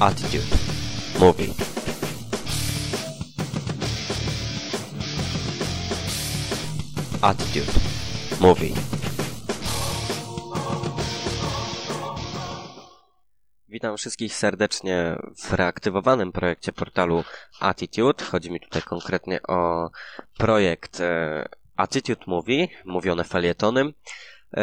Attitude Movie. Attitude Movie. Witam wszystkich serdecznie w reaktywowanym projekcie portalu Attitude. Chodzi mi tutaj konkretnie o projekt e, Attitude Movie, mówione felietonem. E,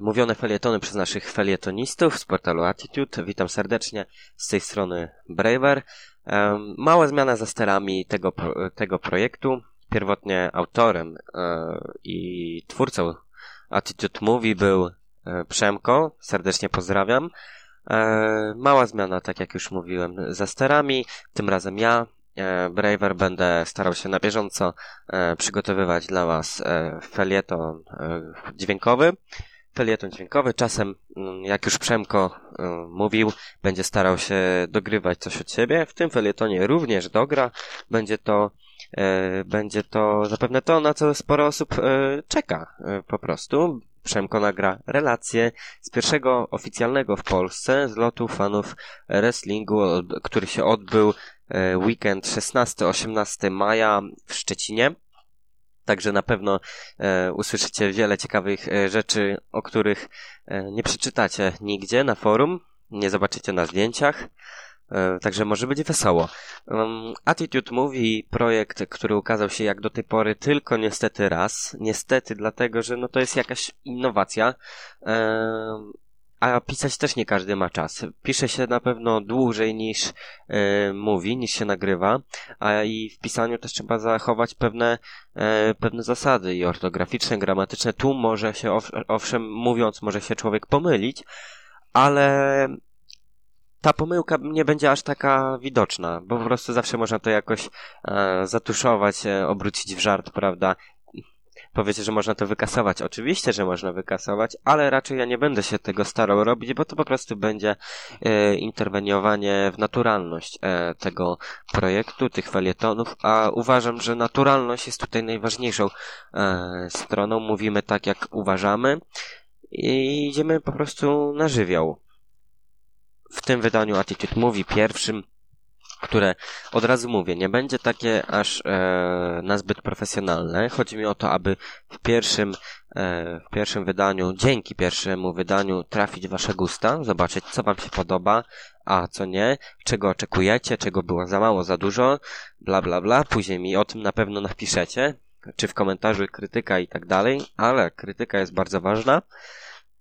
mówione felietony przez naszych felietonistów z portalu Attitude. Witam serdecznie z tej strony Braver. E, mała zmiana za sterami tego, tego projektu. Pierwotnie autorem i twórcą Attitude Movie był Przemko. Serdecznie pozdrawiam. E, mała zmiana, tak jak już mówiłem, za sterami. Tym razem ja, e, Braver, będę starał się na bieżąco e, przygotowywać dla Was felieton dźwiękowy. Felieton dźwiękowy. Czasem, mm, jak już Przemko mówił, będzie starał się dogrywać coś od siebie. W tym felietonie również dogra. Będzie to będzie to zapewne to, na co sporo osób czeka po prostu. Przemko nagra relację z pierwszego oficjalnego w Polsce zlotu fanów wrestlingu, który się odbył e, weekend 16-18 maja w Szczecinie. Także na pewno e, usłyszycie wiele ciekawych e, rzeczy, o których e, nie przeczytacie nigdzie na forum, nie zobaczycie na zdjęciach. E, także może być wesoło. Um, Attitude Movie, projekt, który ukazał się jak do tej pory tylko niestety raz. Niestety, dlatego, że no to jest jakaś innowacja. A pisać też nie każdy ma czas. Pisze się na pewno dłużej niż e, mówi, niż się nagrywa, a i w pisaniu też trzeba zachować pewne, e, pewne zasady i ortograficzne, gramatyczne. Tu może się, owszem, mówiąc, może się człowiek pomylić, ale ta pomyłka nie będzie aż taka widoczna, bo po prostu zawsze można to jakoś e, zatuszować, e, obrócić w żart, prawda? Powiecie, że można to wykasować. Oczywiście, że można wykasować, ale raczej ja nie będę się tego starał robić, bo to po prostu będzie e, interweniowanie w naturalność e, tego projektu, tych felietonów, a uważam, że naturalność jest tutaj najważniejszą e, stroną. Mówimy tak, jak uważamy i idziemy po prostu na żywioł w tym wydaniu Attitude Movie pierwszym, które od razu mówię, nie będzie takie aż e, nazbyt profesjonalne. Chodzi mi o to, aby w pierwszym, e, w pierwszym wydaniu, dzięki pierwszemu wydaniu trafić wasze gusta, zobaczyć co wam się podoba, a co nie, czego oczekujecie, czego było za mało, za dużo, bla bla bla. Później mi o tym na pewno napiszecie, czy w komentarzu krytyka i tak dalej, ale krytyka jest bardzo ważna.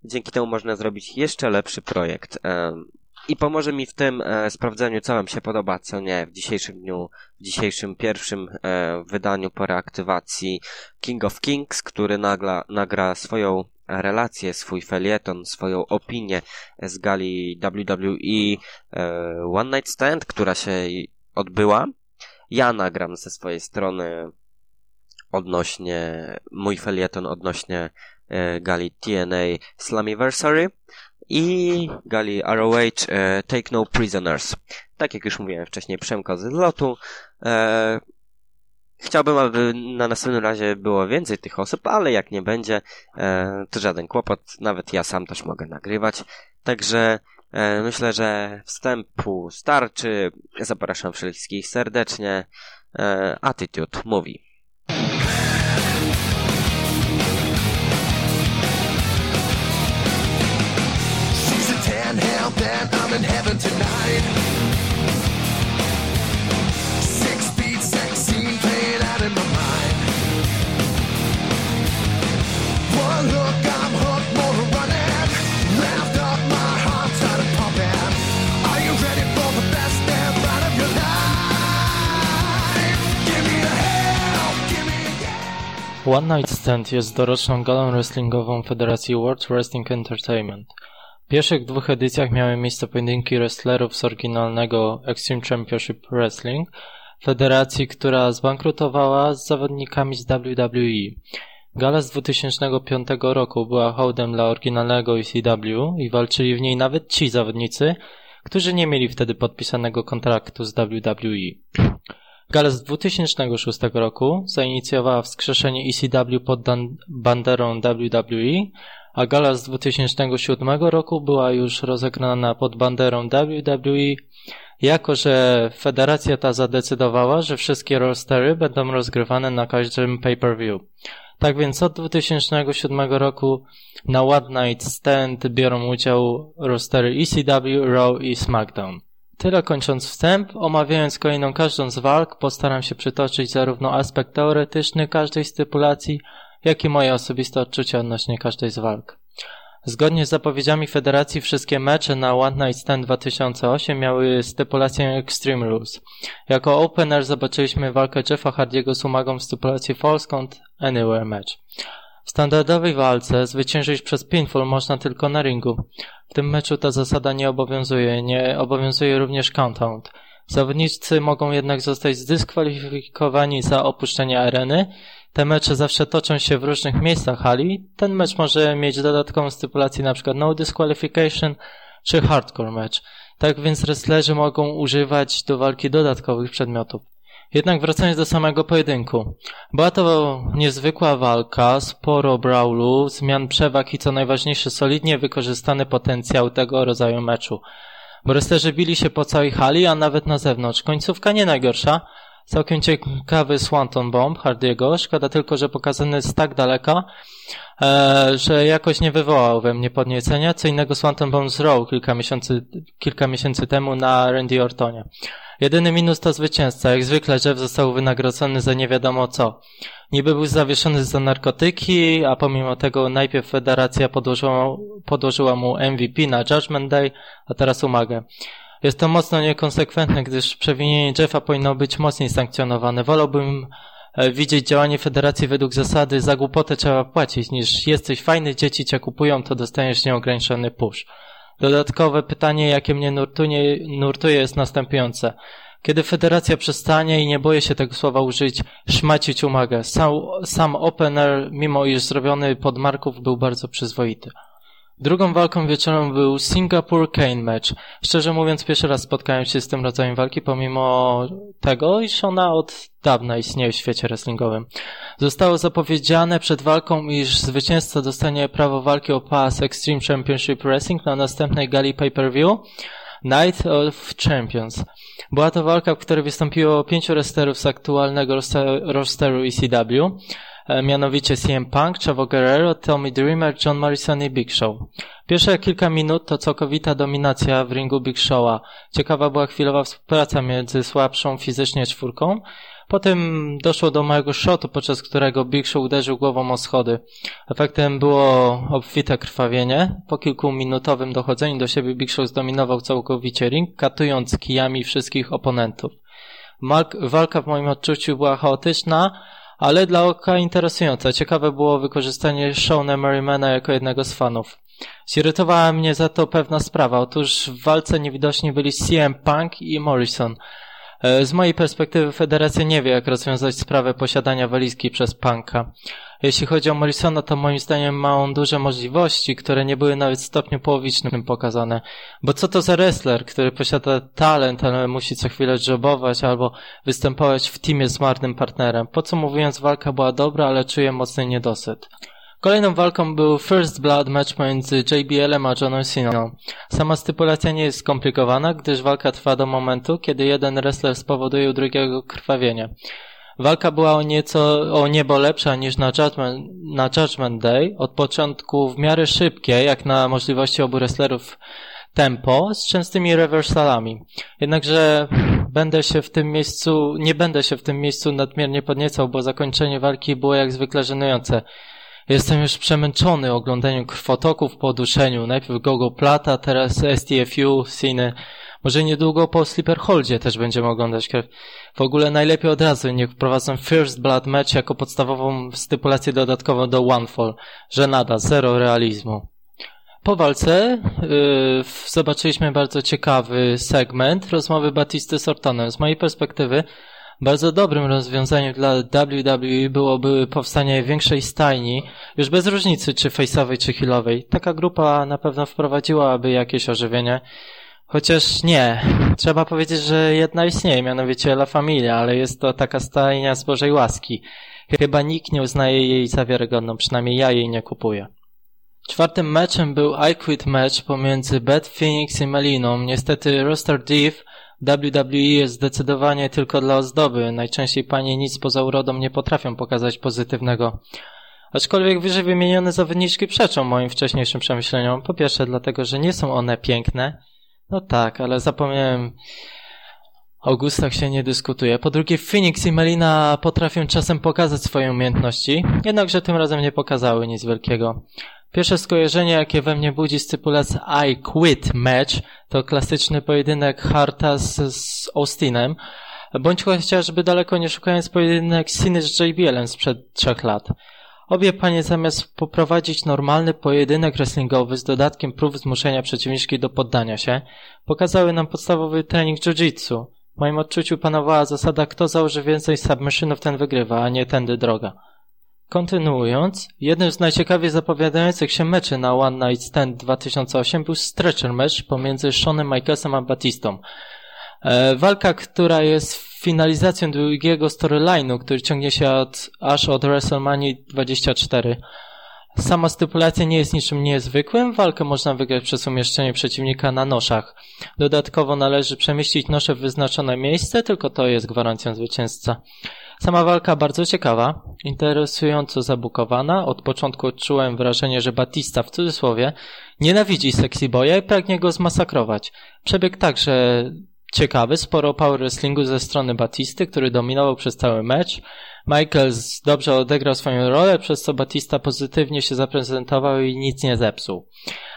Dzięki temu można zrobić jeszcze lepszy projekt. E, i pomoże mi w tym e, sprawdzeniu, co Wam się podoba, co nie w dzisiejszym dniu, w dzisiejszym pierwszym e, wydaniu po reaktywacji King of Kings, który nagla, nagra swoją relację, swój felieton, swoją opinię z gali WWE e, One Night Stand, która się odbyła. Ja nagram ze swojej strony odnośnie, mój felieton odnośnie e, gali TNA Slammiversary i gali ROH e, Take No Prisoners. Tak jak już mówiłem wcześniej, Przemko z lotu. E, chciałbym, aby na następnym razie było więcej tych osób, ale jak nie będzie, e, to żaden kłopot. Nawet ja sam też mogę nagrywać. Także myślę, że wstępu starczy. Zapraszam wszystkich serdecznie. Attitude Movie. I'm in heaven tonight. Six feet sex scene playing out in my mind. One look, I'm hooked, more running. Left up, my heart started pumping. Are you ready for the best damn ride of your life? Give me the hell, give me the One Night Stand jest doroczną galą wrestlingową Federacji World Wrestling Entertainment. Pierwszych dwóch edycjach miały miejsce pojedynki wrestlerów z oryginalnego Extreme Championship Wrestling, federacji, która zbankrutowała z zawodnikami z WWE. Gala z 2005 roku była hołdem dla oryginalnego ECW i walczyli w niej nawet ci zawodnicy, którzy nie mieli wtedy podpisanego kontraktu z WWE. Gala z 2006 roku zainicjowała wskrzeszenie ECW pod banderą WWE, a gala z 2007 roku była już rozegrana pod banderą WWE, jako że federacja ta zadecydowała, że wszystkie rostery będą rozgrywane na każdym pay-per-view. Tak więc od 2007 roku na One Night Stand biorą udział rostery ECW, Raw i SmackDown. Tyle kończąc wstęp, omawiając kolejną każdą z walk, postaram się przytoczyć zarówno aspekt teoretyczny każdej stypulacji, jak i moje osobiste odczucia odnośnie każdej z walk. Zgodnie z zapowiedziami federacji wszystkie mecze na One Night Stand 2008 miały stypulację Extreme Rules. Jako opener zobaczyliśmy walkę Jeffa Hardiego z Umagą w stypulacji False Count Anywhere Match. W standardowej walce zwyciężyć przez pinfall można tylko na ringu. W tym meczu ta zasada nie obowiązuje, nie obowiązuje również count-out. Zawodnicy mogą jednak zostać zdyskwalifikowani za opuszczenie areny. Te mecze zawsze toczą się w różnych miejscach hali. Ten mecz może mieć dodatkową stypulację np. no disqualification czy hardcore match. Tak więc wrestlerzy mogą używać do walki dodatkowych przedmiotów. Jednak wracając do samego pojedynku. Była to niezwykła walka, sporo brawlu, zmian przewag i co najważniejsze solidnie wykorzystany potencjał tego rodzaju meczu. Wrestlerzy bili się po całej hali, a nawet na zewnątrz. Końcówka nie najgorsza. Całkiem ciekawy Swanton Bomb Hardiego. Szkoda tylko, że pokazany jest tak daleko, e, że jakoś nie wywołał we mnie podniecenia. Co innego Swanton Bomb zrobił kilka miesięcy, kilka miesięcy temu na Randy Ortonie. Jedyny minus to zwycięzca. Jak zwykle Jeff został wynagrodzony za nie wiadomo co. Niby był zawieszony za narkotyki, a pomimo tego najpierw federacja podłożyła, podłożyła mu MVP na Judgment Day, a teraz umagę. Jest to mocno niekonsekwentne, gdyż przewinienie Jeffa powinno być mocniej sankcjonowane. Wolałbym e, widzieć działanie federacji według zasady za głupotę trzeba płacić, niż jesteś fajny, dzieci cię kupują, to dostaniesz nieograniczony push. Dodatkowe pytanie, jakie mnie nurtuje, nurtuje jest następujące. Kiedy federacja przestanie i nie boję się tego słowa użyć, szmacić umagę. Sam, sam opener, mimo iż zrobiony pod marków, był bardzo przyzwoity. Drugą walką wieczorem był Singapore Kane Match. Szczerze mówiąc, pierwszy raz spotkałem się z tym rodzajem walki, pomimo tego, iż ona od dawna istnieje w świecie wrestlingowym. Zostało zapowiedziane przed walką, iż zwycięzca dostanie prawo walki o pas Extreme Championship Wrestling na następnej gali pay-per-view Night of Champions. Była to walka, w której wystąpiło pięciu wrestlerów z aktualnego rosteru ECW. E, mianowicie CM Punk, Chavo Guerrero, Tommy Dreamer, John Morrison i Big Show. Pierwsze kilka minut to całkowita dominacja w ringu Big Showa. Ciekawa była chwilowa współpraca między słabszą fizycznie czwórką. Potem doszło do małego shotu, podczas którego Big Show uderzył głową o schody. Efektem było obfite krwawienie. Po kilkuminutowym dochodzeniu do siebie Big Show zdominował całkowicie ring, katując kijami wszystkich oponentów. Walka w moim odczuciu była chaotyczna, ale dla oka interesująca. Ciekawe było wykorzystanie Shona Merrimana jako jednego z fanów. Zirytowała mnie za to pewna sprawa. Otóż w walce niewidoczni byli CM Punk i Morrison. E, z mojej perspektywy federacja nie wie, jak rozwiązać sprawę posiadania walizki przez Punka. Jeśli chodzi o Morrisona, to moim zdaniem ma on duże możliwości, które nie były nawet w stopniu połowicznym pokazane. Bo co to za wrestler, który posiada talent, ale musi co chwilę jobować albo występować w teamie z marnym partnerem? Po co mówiąc, walka była dobra, ale czuję mocny niedosyt. Kolejną walką był First Blood match pomiędzy JBL-em a Johnem Cena. Sama stypulacja nie jest skomplikowana, gdyż walka trwa do momentu, kiedy jeden wrestler spowoduje u drugiego krwawienie. Walka była o nieco, o niebo lepsza niż na Judgment, na Judgment Day. Od początku w miarę szybkie, jak na możliwości obu wrestlerów tempo, z częstymi rewersalami. Jednakże będę się w tym miejscu, nie będę się w tym miejscu nadmiernie podniecał, bo zakończenie walki było jak zwykle żenujące. Jestem już przemęczony oglądaniem krwotoków po duszeniu. Najpierw Gogo Plata, teraz STFU, Cine. Może niedługo po Slipperholdzie też będziemy oglądać krew. W ogóle najlepiej od razu niech wprowadzą First Blood Match jako podstawową stypulację dodatkową do One Fall. Że nada, zero realizmu. Po walce yy, zobaczyliśmy bardzo ciekawy segment rozmowy Batisty z Ortonem. Z mojej perspektywy bardzo dobrym rozwiązaniem dla WWE byłoby powstanie większej stajni, już bez różnicy czy face'owej czy healowej. Taka grupa na pewno wprowadziłaby jakieś ożywienie. Chociaż nie. Trzeba powiedzieć, że jedna istnieje, mianowicie La Familia, ale jest to taka stajnia z Bożej łaski. Chyba nikt nie uznaje jej za wiarygodną, przynajmniej ja jej nie kupuję. Czwartym meczem był I Quit match pomiędzy Beth Phoenix i Meliną. Niestety roster Div WWE jest zdecydowanie tylko dla ozdoby. Najczęściej panie nic poza urodą nie potrafią pokazać pozytywnego. Aczkolwiek wyżej wymienione zawodniczki przeczą moim wcześniejszym przemyśleniom. Po pierwsze dlatego, że nie są one piękne. No tak, ale zapomniałem o gustach się nie dyskutuje. Po drugie, Phoenix i Melina potrafią czasem pokazać swoje umiejętności, jednakże tym razem nie pokazały nic wielkiego. Pierwsze skojarzenie, jakie we mnie budzi stypulacja I Quit Match, to klasyczny pojedynek Harta z, z Austinem, bądź chociażby daleko nie szukając pojedynek Ciny z JBL-em sprzed trzech lat. Obie panie zamiast poprowadzić normalny pojedynek wrestlingowy z dodatkiem prób zmuszenia przeciwniczki do poddania się, pokazały nam podstawowy trening jiu-jitsu. W moim odczuciu panowała zasada kto założy więcej submissionów ten wygrywa, a nie tędy droga. Kontynuując, jednym z najciekawiej zapowiadających się meczy na One Night Stand 2008 był stretcher match pomiędzy Seanem Michaelsem a Batistą. E, walka, która jest finalizacją długiego storyline'u, który ciągnie się od, aż od WrestleMania 24. Sama stypulacja nie jest niczym niezwykłym. Walkę można wygrać przez umieszczenie przeciwnika na noszach. Dodatkowo należy przemieścić nosze w wyznaczone miejsce, tylko to jest gwarancją zwycięzca. Sama walka bardzo ciekawa, interesująco zabukowana. Od początku odczułem wrażenie, że Batista w cudzysłowie nienawidzi sexy boya i pragnie go zmasakrować. Przebieg także ciekawy, sporo power wrestlingu ze strony Batisty, który dominował przez cały mecz. Michaels dobrze odegrał swoją rolę, przez co Batista pozytywnie się zaprezentował i nic nie zepsuł.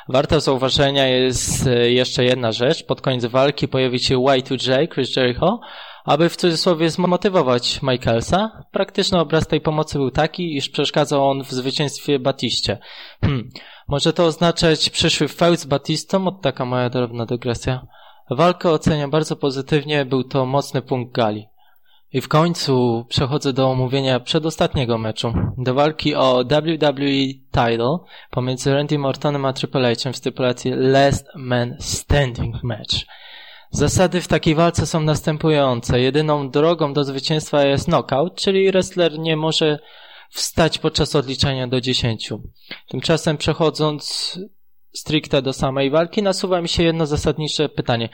Warta zauważenia jest e, jeszcze jedna rzecz. Pod koniec walki pojawi się Y2J, Chris Jericho, aby w cudzysłowie zmotywować Michaelsa. Praktyczny obraz tej pomocy był taki, iż przeszkadzał on w zwycięstwie Batiście. Hmm. Może to oznaczać przyszły feud z Batistą? Od taka moja drobna dygresja. Walkę oceniam bardzo pozytywnie, był to mocny punkt gali. I w końcu przechodzę do omówienia przedostatniego meczu. Do walki o WWE title pomiędzy Randy Mortonem a Triple H'em w stypulacji Last Man Standing Match. Zasady w takiej walce są następujące. Jedyną drogą do zwycięstwa jest knockout, czyli wrestler nie może wstać podczas odliczania do 10. Tymczasem przechodząc stricte do samej walki, nasuwa mi się jedno zasadnicze pytanie.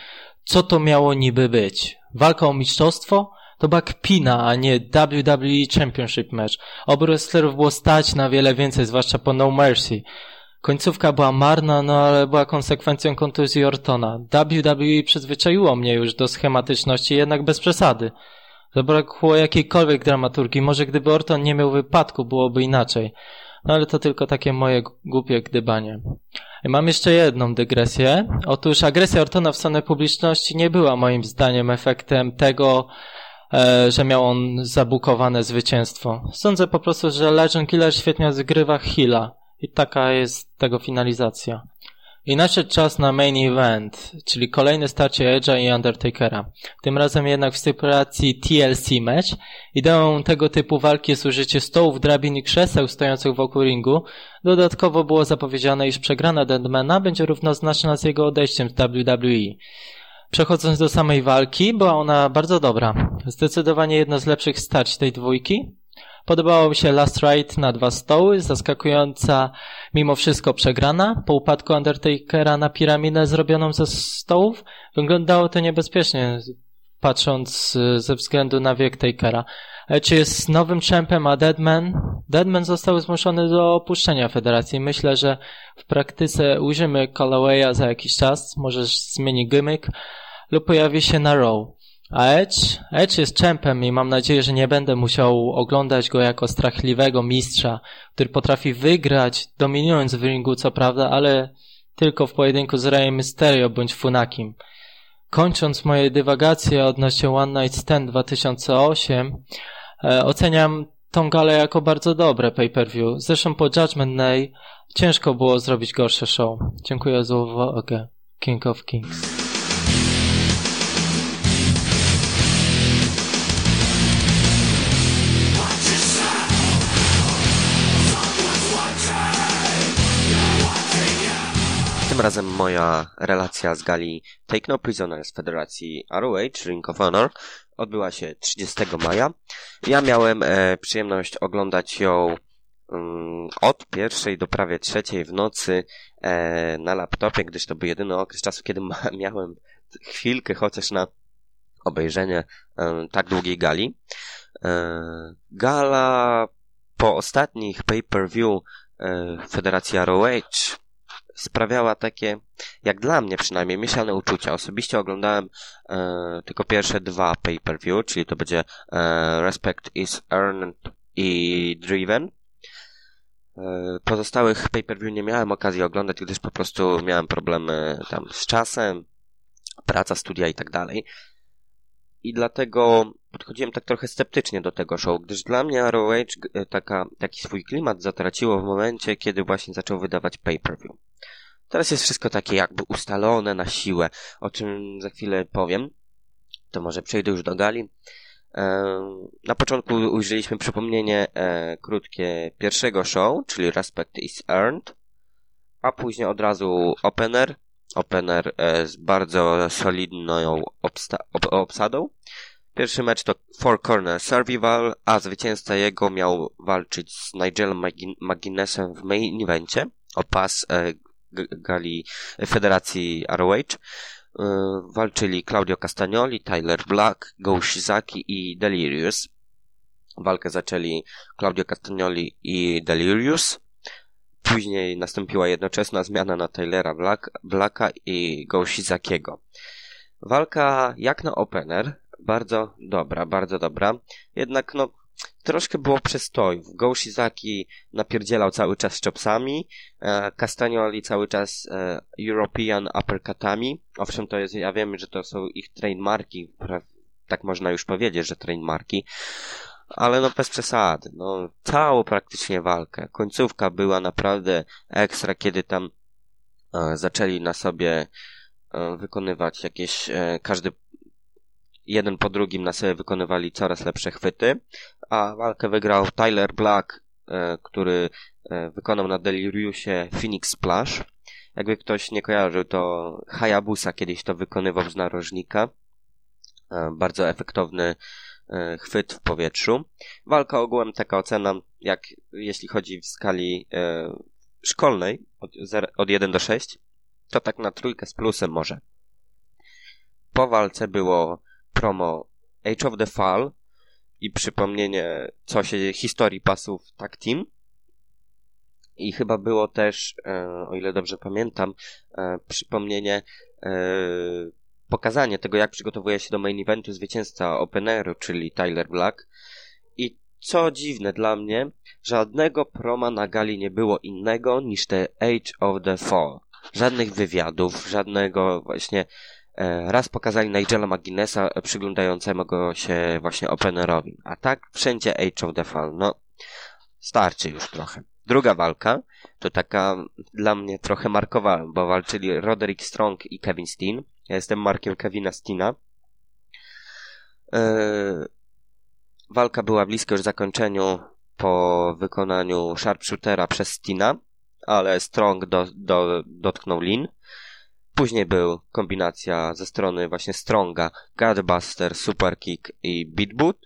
Co to miało niby być? Walka o mistrzostwo? To była kpina, a nie WWE Championship match. Obu wrestlerów było stać na wiele więcej, zwłaszcza po No Mercy. Końcówka była marna, no ale była konsekwencją kontuzji Ortona. WWE przyzwyczaiło mnie już do schematyczności, jednak bez przesady. Zabrakło jakiejkolwiek dramaturgii. Może gdyby Orton nie miał wypadku, byłoby inaczej. No ale to tylko takie moje głupie gdybanie. Mam jeszcze jedną dygresję. Otóż agresja Ortona w stronę publiczności nie była moim zdaniem efektem tego, e, że miał on zabukowane zwycięstwo. Sądzę po prostu, że Legend Killer świetnie zgrywa Hilla i taka jest tego finalizacja. I nadszedł czas na main event, czyli kolejne starcie Edge'a i Undertakera. Tym razem jednak w stypulacji TLC match. Ideą tego typu walki jest użycie stołów, drabin i krzeseł stojących wokół ringu. Dodatkowo było zapowiedziane, iż przegrana Deadmana będzie równoznaczna z jego odejściem z WWE. Przechodząc do samej walki, była ona bardzo dobra. Zdecydowanie jedno z lepszych starć tej dwójki. Podobało mi się Last Ride na dwa stoły, zaskakująca mimo wszystko przegrana. Po upadku Undertakera na piramidę zrobioną ze stołów wyglądało to niebezpiecznie, patrząc ze względu na wiek Takera. Czy jest nowym czempem, a Deadman? Deadman został zmuszony do opuszczenia federacji. Myślę, że w praktyce ujrzymy Callawaya za jakiś czas, może zmieni gimmick lub pojawi się na Raw. A Edge? Edge jest czempem i mam nadzieję, że nie będę musiał oglądać go jako strachliwego mistrza, który potrafi wygrać, dominując w ringu, co prawda, ale tylko w pojedynku z Rey Mysterio bądź Funakim. Kończąc moje dywagacje odnośnie One Night Stand 2008, e, oceniam tą galę jako bardzo dobre pay-per-view. Zresztą po Judgment Day ciężko było zrobić gorsze show. Dziękuję za uwagę. King of Kings. Tym razem moja relacja z gali Take No Prisoner z Federacji ROH Ring of Honor odbyła się 30 maja. Ja miałem e, przyjemność oglądać ją um, od pierwszej do prawie trzeciej w nocy e, na laptopie, gdyż to był jedyny okres czasu, kiedy miałem chwilkę chociaż na obejrzenie e, tak długiej gali. E, gala po ostatnich pay-per-view e, Federacji ROH sprawiała takie, jak dla mnie przynajmniej, mieszane uczucia. Osobiście oglądałem e, tylko pierwsze dwa pay-per-view, czyli to będzie e, Respect is Earned i Driven. E, pozostałych pay-per-view nie miałem okazji oglądać, gdyż po prostu miałem problemy tam z czasem, praca, studia i tak dalej. I dlatego podchodziłem tak trochę sceptycznie do tego show, gdyż dla mnie ROH e, taka, taki swój klimat zatraciło w momencie, kiedy właśnie zaczął wydawać pay-per-view. Teraz jest wszystko takie jakby ustalone na siłę, o czym za chwilę powiem. To może przejdę już do gali. E, na początku ujrzeliśmy przypomnienie e, krótkie pierwszego show, czyli Respect is Earned, a później od razu opener. Opener e, z bardzo solidną obsadą. Pierwszy mecz to Four Corner Survival, a zwycięzca jego miał walczyć z Nigelem McGuinnessem w main evencie o pas gali Federacji ROH. Y, walczyli Claudio Castagnoli, Tyler Black, Go Shizaki i Delirious. Walkę zaczęli Claudio Castagnoli i Delirious. Później nastąpiła jednoczesna zmiana na Tylera Black, Blacka i Go Shizakiego. Walka jak na opener, bardzo dobra, bardzo dobra. Jednak no, troszkę było przestojów. Go Shizaki napierdzielał cały czas chopsami, e, Castagnoli cały czas e, European uppercutami. Owszem, to jest, ja wiem, że to są ich trademarki, tak można już powiedzieć, że trademarki, ale no bez przesady. No, całą praktycznie walkę. Końcówka była naprawdę ekstra, kiedy tam e, zaczęli na sobie e, wykonywać jakieś, e, każdy jeden po drugim na sobie wykonywali coraz lepsze chwyty, a walkę wygrał Tyler Black, e, który e, wykonał na Deliriusie Phoenix Splash. Jakby ktoś nie kojarzył, to Hayabusa kiedyś to wykonywał z narożnika. E, bardzo efektowny chwyt w powietrzu. Walka ogółem taka ocena, jak jeśli chodzi w skali szkolnej, od, od 1 do 6, to tak na trójkę z plusem może. Po walce było promo Age of the Fall i przypomnienie co się historii pasów tag team. I chyba było też, e, o ile dobrze pamiętam, e, przypomnienie, e, pokazanie tego, jak przygotowuje się do main eventu zwycięzca Openeru, czyli Tyler Black. I co dziwne dla mnie, żadnego proma na gali nie było innego niż te Age of the Fall. Żadnych wywiadów, żadnego właśnie E, raz pokazali Nigela McGuinnessa e, przyglądającego się właśnie openerowi. A tak wszędzie Age of the Fall. No, starczy już trochę. Druga walka to taka dla mnie trochę markowa, bo walczyli Roderick Strong i Kevin Steen. Ja jestem markiem Kevina Steena. Yy, walka była blisko już zakończeniu po wykonaniu sharpshootera przez Steena, ale Strong do, do, dotknął Lin. Później był kombinacja ze strony właśnie Stronga, Godbuster, Superkick i Beatboot.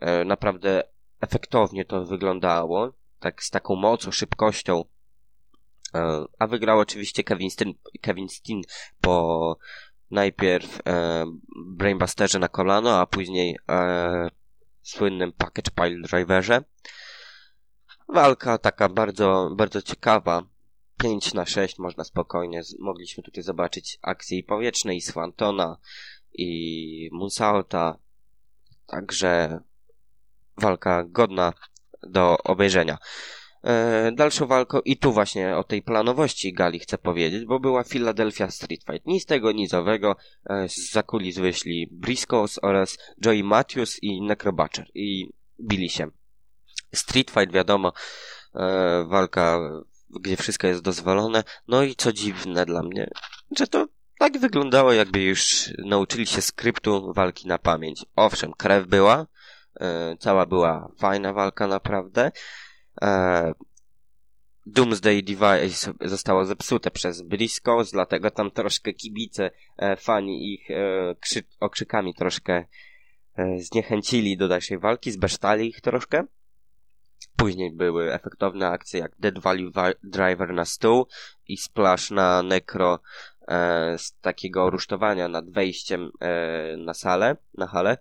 E, naprawdę efektownie to wyglądało, tak z taką mocą, szybkością. E, a wygrał oczywiście Kevin Steen, Kevin Steen po najpierw e, Brainbusterze na kolano, a później e, słynnym Package Pile Driverze. Walka taka bardzo, bardzo ciekawa. 5 na 6 można spokojnie. Mogliśmy tutaj zobaczyć akcje i powietrzne, i Swantona, i Moonsalta. Także walka godna do obejrzenia. E, dalszą walką, i tu właśnie o tej planowości gali chcę powiedzieć, bo była Philadelphia Street Fight. Nic tego nizowego. E, z zakulis wyszli Briscoes oraz Joey Matthews i Necrobatcher. I bili się. Street Fight, wiadomo, e, walka gdzie wszystko jest dozwolone. No i co dziwne dla mnie, że to tak wyglądało, jakby już nauczyli się skryptu walki na pamięć. Owszem, krew była, cała była fajna walka naprawdę. E, Doomsday Device zostało zepsute przez Briscoes, dlatego tam troszkę kibice, e, fani ich e, krzy- okrzykami troszkę e, zniechęcili do dalszej walki, zbesztali ich troszkę. Później były efektowne akcje jak Dead Valley Driver na stół i Splash na Necro e, z takiego rusztowania nad wejściem e, na salę, na halę.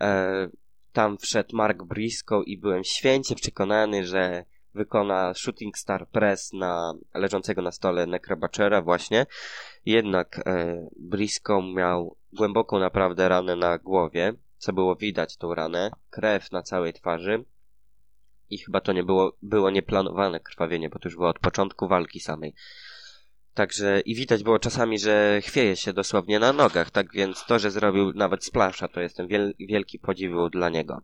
E, tam wszedł Mark Briscoe i byłem święcie przekonany, że wykona Shooting Star Press na leżącego na stole Necrobachera właśnie. Jednak e, Briscoe miał głęboką naprawdę ranę na głowie, co było widać tą ranę, krew na całej twarzy i chyba to nie było, było nieplanowane krwawienie, bo to już było od początku walki samej. Także i widać było czasami, że chwieje się dosłownie na nogach, tak więc to, że zrobił nawet splasha, to jestem wiel, wielki podziwu dla niego.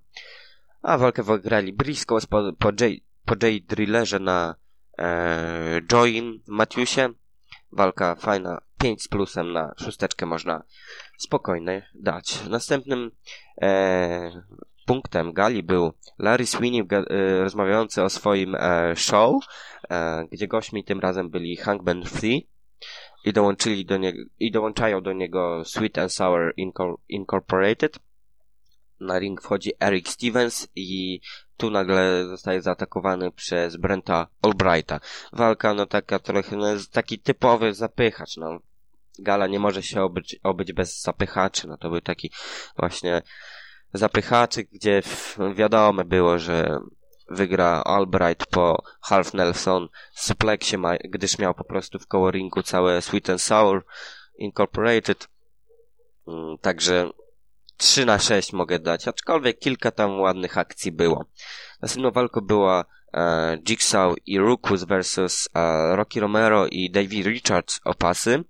A walkę wygrali Briscoe po, po, J, po J Drillerze na e, Join Matthewsie. Walka fajna, 5 z plusem na szósteczkę można spokojnie dać. Następnym e, punktem gali był Larry Sweeney e, rozmawiający o swoim e, show, e, gdzie gośćmi tym razem byli Hangman Free i dołączyli do niego, i dołączają do niego Sweet and Sour Incorporated. Na ring wchodzi Eric Stevens i tu nagle zostaje zaatakowany przez Brenta Albrighta. Walka, no taka trochę, no, taki typowy zapychacz, no. Gala nie może się obyć, obyć bez zapychaczy, no to był taki właśnie zapychaczy, gdzie wiadomo było, że wygra Albright po Half Nelson suplexie, gdyż miał po prostu w koło ringu całe Sweet and Sour Incorporated. Mm, także 3 na 6 mogę dać, aczkolwiek kilka tam ładnych akcji było. Następną walką była e, Jigsaw i Rukus versus e, Rocky Romero i Davey Richards o pasy.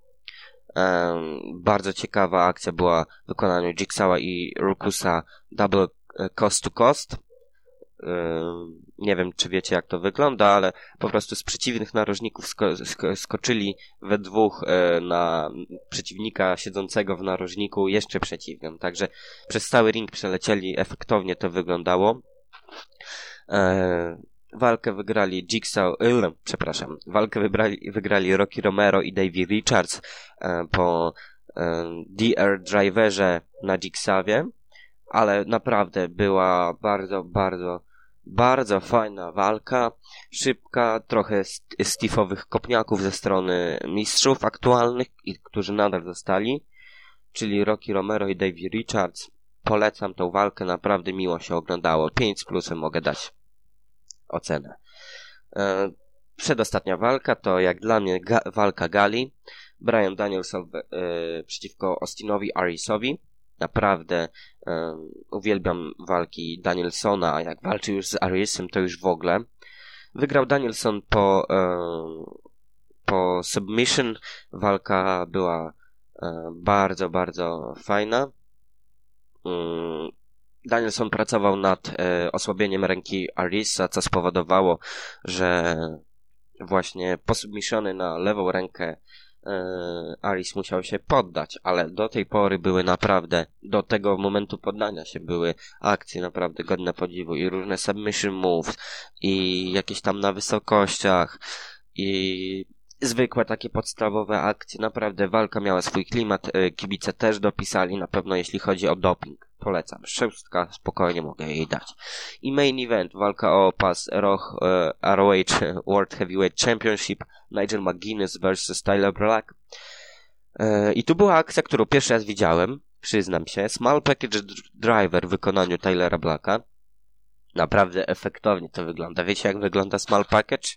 E, bardzo ciekawa akcja była w wykonaniu Jigsawa i Rukusa Double Cost to Cost. Nie wiem, czy wiecie, jak to wygląda, ale po prostu z przeciwnych narożników sko sko skoczyli we dwóch e, na przeciwnika siedzącego w narożniku jeszcze przeciwnym. Także przez cały ring przelecieli, efektownie to wyglądało. E, walkę wygrali Jigsaw, yy, przepraszam, walkę wybrali, wygrali Rocky Romero i Davey Richards e, po e, DR Driverze na Jigsawie, ale naprawdę była bardzo, bardzo bardzo fajna walka, szybka, trochę stifowych kopniaków ze strony mistrzów aktualnych, którzy nadal zostali, czyli Rocky Romero i Davey Richards. Polecam tą walkę, naprawdę miło się oglądało. 5 z plusem mogę dać ocenę. E, przedostatnia walka to jak dla mnie ga walka Gali. Brian Danielson e, przeciwko Austinowi Arisowi. Naprawdę um, uwielbiam walki Danielsona, a jak walczy już z Arisem, to już w ogóle. Wygrał Danielson po, po submission. Walka była bardzo, bardzo fajna. Danielson pracował nad e, osłabieniem ręki Arisa, co spowodowało, że właśnie posubmissiony na lewą rękę E, Alice musiał się poddać, ale do tej pory były naprawdę, do tego momentu poddania się były akcje naprawdę godne podziwu i różne submission moves i jakieś tam na wysokościach i zwykłe takie podstawowe akcje. Naprawdę walka miała swój klimat, e, kibice też dopisali, na pewno jeśli chodzi o doping. Polecam. Szóstka, spokojnie mogę jej dać. I main event, walka o pas ROH, e, World Heavyweight Championship, Nigel McGuinness vs Tyler Black. E, I tu była akcja, którą pierwszy raz widziałem, przyznam się. Small Package Driver w wykonaniu Tylera Blacka. Naprawdę efektownie to wygląda. Wiecie jak wygląda Small Package?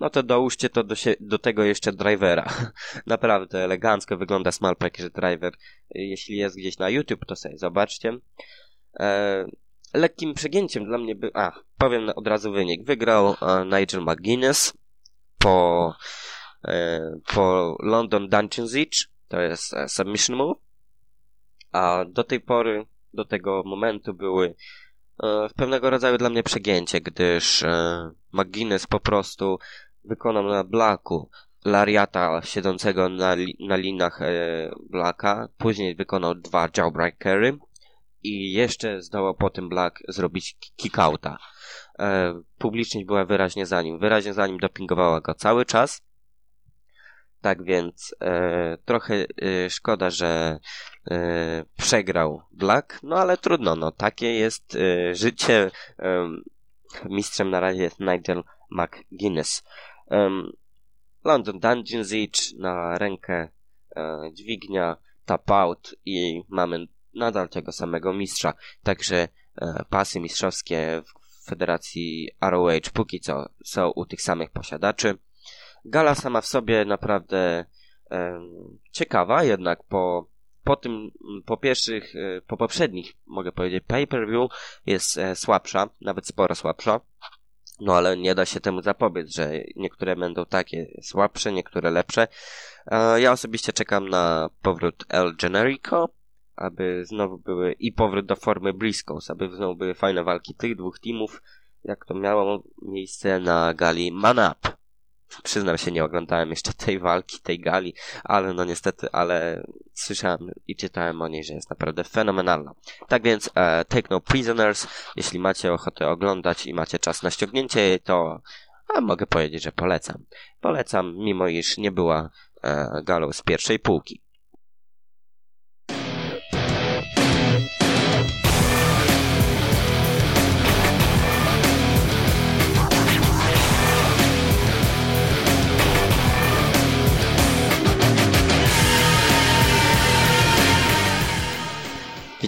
No to dołóżcie to do, się, do tego jeszcze drivera. Naprawdę elegancko wygląda Small Package Driver. Jeśli jest gdzieś na YouTube, to sobie zobaczcie. E, lekkim przegięciem dla mnie był... A, powiem od razu wynik. Wygrał e, Nigel McGuinness po, e, po London Dungeon Siege. To jest e, submission move. A do tej pory, do tego momentu były e, pewnego rodzaju dla mnie przegięcie, gdyż e, McGuinness po prostu wykonał na Blacku Lariata siedzącego na, li, na linach e, Blacka, później wykonał dwa Jawbreakery i jeszcze zdołał po tym Black zrobić kickouta. E, publiczność była wyraźnie za nim, wyraźnie za nim dopingowała go cały czas. Tak więc e, trochę e, szkoda, że e, przegrał Black, no ale trudno, no takie jest e, życie Mistrzem na razie jest Nigel McGuinness. Um, London Dungeon Siege na rękę e, dźwignia, tap out i mamy nadal tego samego mistrza. Także e, pasy mistrzowskie w Federacji ROH póki co są u tych samych posiadaczy. Gala sama w sobie naprawdę e, ciekawa, jednak po, po tym, po pierwszych, e, po poprzednich, mogę powiedzieć, pay-per-view jest e, słabsza, nawet sporo słabsza. No ale nie da się temu zapobiec, że niektóre będą takie słabsze, niektóre lepsze. E, ja osobiście czekam na powrót El Generico, aby znowu były i powrót do formy Briscoes, aby znowu były fajne walki tych dwóch teamów, jak to miało miejsce na gali Man Up. Przyznam się, nie oglądałem jeszcze tej walki, tej gali, ale no niestety, ale słyszałem i czytałem o niej, że jest naprawdę fenomenalna. Tak więc e, Take No Prisoners, jeśli macie ochotę oglądać i macie czas na ściągnięcie jej, to a mogę powiedzieć, że polecam. Polecam, mimo iż nie była e, galą z pierwszej półki.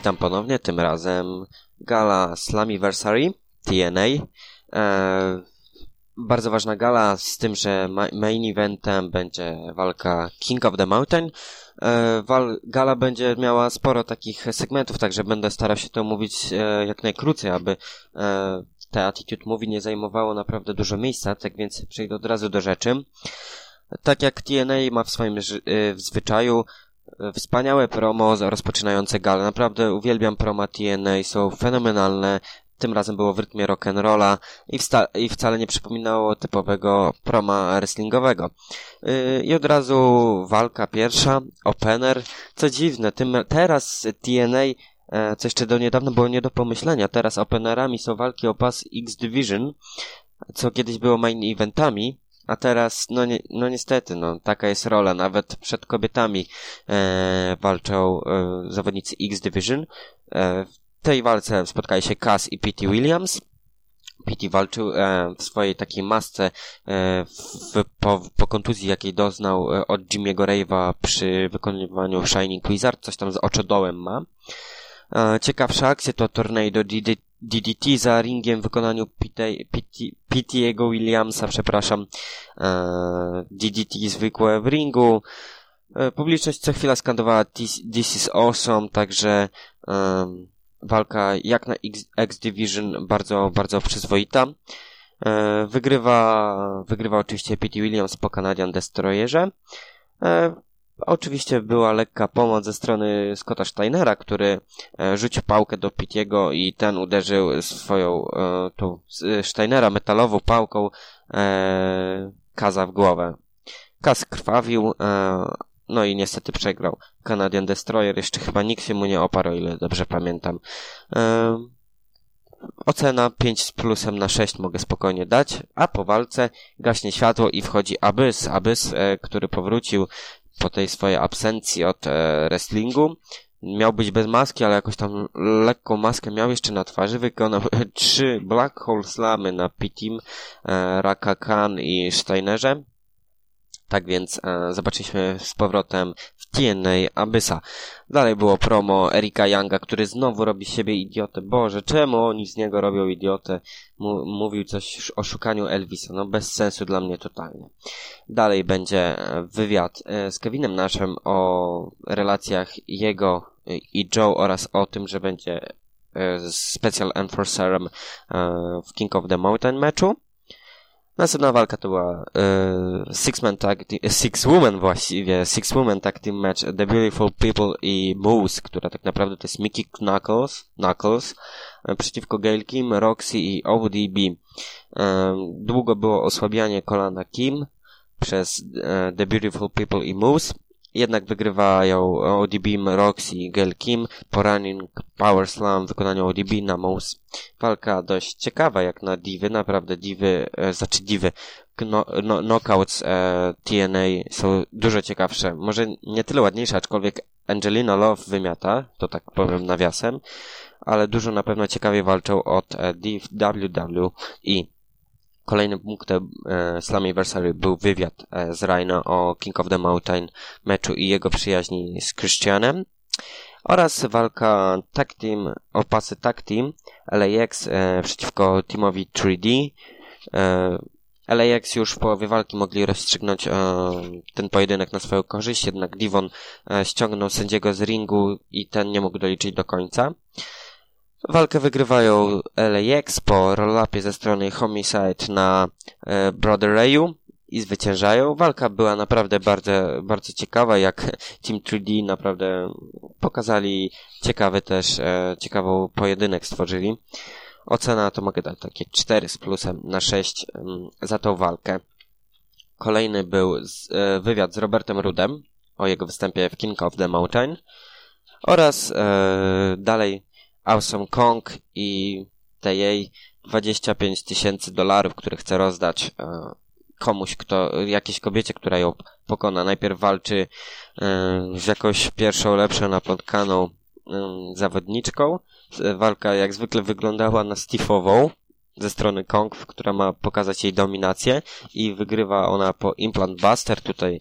Witam ponownie, tym razem gala Slammiversary TNA. E, bardzo ważna gala z tym, że main eventem będzie walka King of the Mountain. E, wal, gala będzie miała sporo takich segmentów, także będę starał się to mówić e, jak najkrócej, aby e, te Attitude Movie nie zajmowało naprawdę dużo miejsca, tak więc przejdę od razu do rzeczy. Tak jak TNA ma w swoim w zwyczaju, Wspaniałe promo rozpoczynające galę. Naprawdę uwielbiam promo TNA, są fenomenalne. Tym razem było w rytmie rock'n'rolla i, i wcale nie przypominało typowego proma wrestlingowego. Yy, I od razu walka pierwsza, opener. Co dziwne, tym, teraz TNA e, co jeszcze do niedawna było nie do pomyślenia. Teraz openerami są walki o pas X Division, co kiedyś było main eventami. A teraz, no, ni no niestety, no, taka jest rola. Nawet przed kobietami e, walczą e, zawodnicy X Division. E, w tej walce spotkali się Cass i P.T. Williams. P.T. walczył e, w swojej takiej masce e, w, po, po kontuzji, jakiej doznał e, od Jimmy'ego Rave'a przy wykonywaniu Shining Wizard. Coś tam z oczodołem ma. E, ciekawsza akcja to Tornado DDT za ringiem w wykonaniu P.T.'ego Williamsa, przepraszam. E, DDT zwykłe w ringu. E, publiczność co chwila skandowała This is awesome, także walka jak na X, X Division bardzo, bardzo przyzwoita. Wygrywa, wygrywa oczywiście P.T. Williams po Canadian Destroyerze. Oczywiście była lekka pomoc ze strony Scotta Steinera, który e, rzucił pałkę do Pitiego i ten uderzył swoją e, tą Steinera metalową pałką e, Kaza w głowę. Kaz krwawił, no i niestety przegrał. Canadian Destroyer jeszcze chyba nikt się mu nie oparł, ile dobrze pamiętam. Ocena 5 z plusem na 6 mogę spokojnie dać, a po walce gaśnie światło i wchodzi Abyss, Abyss, który powrócił po tej swojej absencji od e, wrestlingu. Miał być bez maski, ale jakoś tam lekką maskę miał jeszcze na twarzy. Wykonał trzy Black Hole Slamy na P-Team, e, Raka Khan i Steinerze. Tak więc e, zobaczyliśmy z powrotem TNA Abyssa. Dalej było promo Erika Younga, który znowu robi z siebie idiotę. Boże, czemu oni z niego robią idiotę? M mówił coś o szukaniu Elvisa. No bez sensu dla mnie totalnie. Dalej będzie wywiad e, z Kevinem Naszem o relacjach jego i Joe oraz o tym, że będzie e, special enforcerem e, w King of the Mountain meczu. Następna walka to była e, Six Man Tag Six Woman właściwie, Six Woman Tag Team Match The Beautiful People i Moose, która tak naprawdę to jest Mickey Knuckles, Knuckles e, przeciwko Gail Kim, Roxy i ODB. E, długo było osłabianie kolana Kim przez e, The Beautiful People i Moose jednak wygrywają ODB, Roxy, Gail Kim, Poraning, Power Slam w wykonaniu ODB na Mouse. Walka dość ciekawa jak na divy, naprawdę divy, e, znaczy divy, no, no, knockouts e, TNA są dużo ciekawsze. Może nie tyle ładniejsze, aczkolwiek Angelina Love wymiata, to tak powiem nawiasem. ale dużo na pewno ciekawie walczą od e, WWE. Kolejnym punktem e, Slammiversary był wywiad e, z Rhino o King of the Mountain meczu i jego przyjaźni z Christianem oraz walka tag team o pasy tag team LAX e, przeciwko teamowi 3D. E, LAX już w połowie walki mogli rozstrzygnąć ten pojedynek na swoją korzyść, jednak Divon ściągnął sędziego z ringu i ten nie mógł doliczyć do końca. Walkę wygrywają LAX po roll-upie ze strony Homicide na e, Brother Rayu i zwyciężają. Walka była naprawdę bardzo, bardzo ciekawa, jak Team 3D naprawdę pokazali ciekawy też, e, ciekawą pojedynek stworzyli. Ocena to mogę dać takie 4 z plusem na 6 mm, za tą walkę. Kolejny był z, e, wywiad z Robertem Rudem o jego występie w King of the Mountain oraz e, dalej Awesome Kong i te jej 25 tysięcy dolarów, które chce rozdać e, komuś, kto, jakiejś kobiecie, która ją pokona. Najpierw walczy e, z jakąś pierwszą, lepszą, napotkaną e, zawodniczką. Walka jak zwykle wyglądała na Steve'ową ze strony Kong, która ma pokazać jej dominację i wygrywa ona po Implant Buster. Tutaj